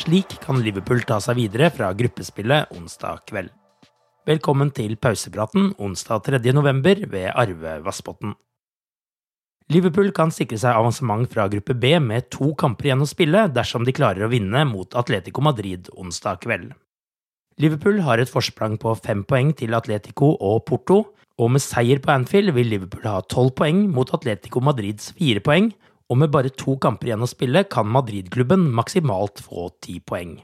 Slik kan Liverpool ta seg videre fra gruppespillet onsdag kveld. Velkommen til pausepraten onsdag 3. november ved Arve Vassbotn. Liverpool kan sikre seg avansement fra gruppe B med to kamper igjen å spille dersom de klarer å vinne mot Atletico Madrid onsdag kveld. Liverpool har et forsprang på fem poeng til Atletico og Porto, og med seier på Anfield vil Liverpool ha tolv poeng mot Atletico Madrids fire poeng, og med bare to kamper igjen å spille kan Madrid-klubben maksimalt få ti poeng.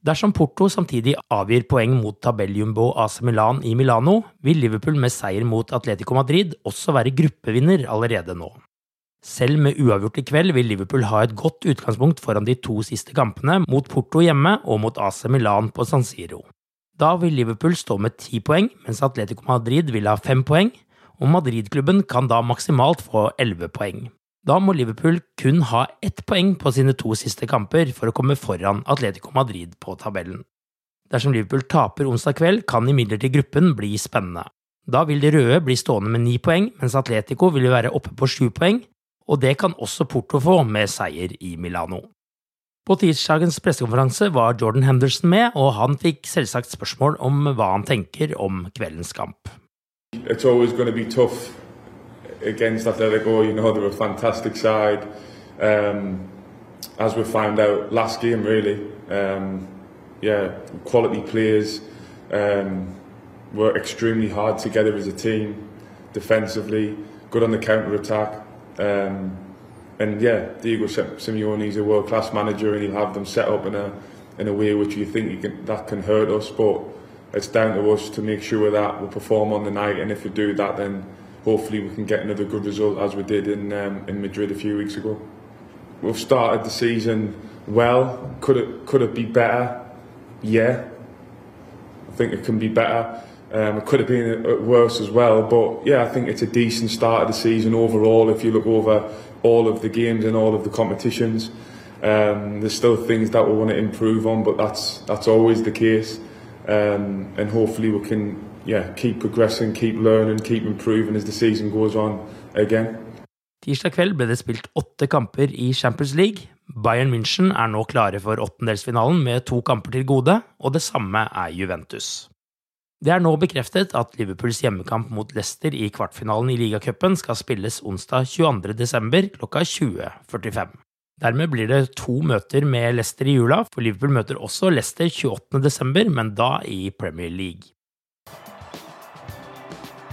Dersom Porto samtidig avgir poeng mot tabelljumbo AC Milan i Milano, vil Liverpool med seier mot Atletico Madrid også være gruppevinner allerede nå. Selv med uavgjort i kveld vil Liverpool ha et godt utgangspunkt foran de to siste kampene mot Porto hjemme og mot AC Milan på San Siro. Da vil Liverpool stå med ti poeng, mens Atletico Madrid vil ha fem poeng, og Madrid-klubben kan da maksimalt få elleve poeng. Da må Liverpool kun ha ett poeng på sine to siste kamper for å komme foran Atletico Madrid på tabellen. Dersom Liverpool taper onsdag kveld, kan imidlertid gruppen bli spennende. Da vil de røde bli stående med ni poeng, mens Atletico vil være oppe på sju poeng, og det kan også Porto få med seier i Milano. På tirsdagens pressekonferanse var Jordan Henderson med, og han fikk selvsagt spørsmål om hva han tenker om kveldens kamp. It's against Atletico. You know, they're a fantastic side. Um, as we found out last game, really. Um, yeah, quality players. Um, were extremely hard together as a team, defensively, good on the counter attack. Um, and yeah, Diego Simeone is a world class manager, and he'll have them set up in a in a way which you think can, that can hurt us. But it's down to us to make sure that we perform on the night, and if we do that, then hopefully we can get another good result as we did in um, in Madrid a few weeks ago. We've started the season well. Could it could it be better? Yeah, I think it can be better. Um, it could have been worse as well, but yeah, I think it's a decent start of the season overall. If you look over all of the games and all of the competitions, um, there's still things that we want to improve on, but that's that's always the case. Um, and hopefully we can yeah, keep progressing, keep learning, keep improving as the season goes on again. Tirsdag kveld ble det spilt åtte kamper i Champions League. Bayern München er nå klare for åttendelsfinalen med to kamper til gode, og det samme er Juventus. Det er nå bekreftet at Liverpools hjemmekamp mot Leicester i kvartfinalen i ligacupen skal spilles onsdag 22.12. klokka 20.45. Dermed blir det to møter med Leicester i jula, for Liverpool møter også Leicester 28.12., men da i Premier League.